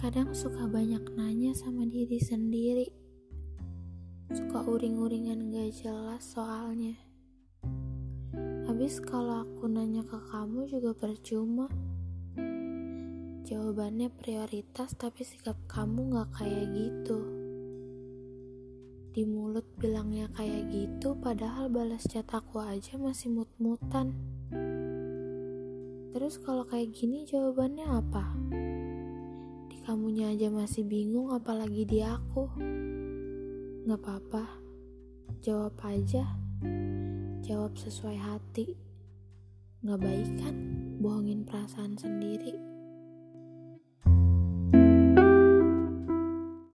Kadang suka banyak nanya sama diri sendiri. Suka uring-uringan gak jelas soalnya. Habis kalau aku nanya ke kamu juga percuma. Jawabannya prioritas tapi sikap kamu gak kayak gitu. Di mulut bilangnya kayak gitu padahal balas chat aku aja masih mut-mutan. Terus kalau kayak gini jawabannya apa? Kamunya aja masih bingung apalagi di aku. Gak apa-apa, jawab aja. Jawab sesuai hati. Gak baik kan bohongin perasaan sendiri.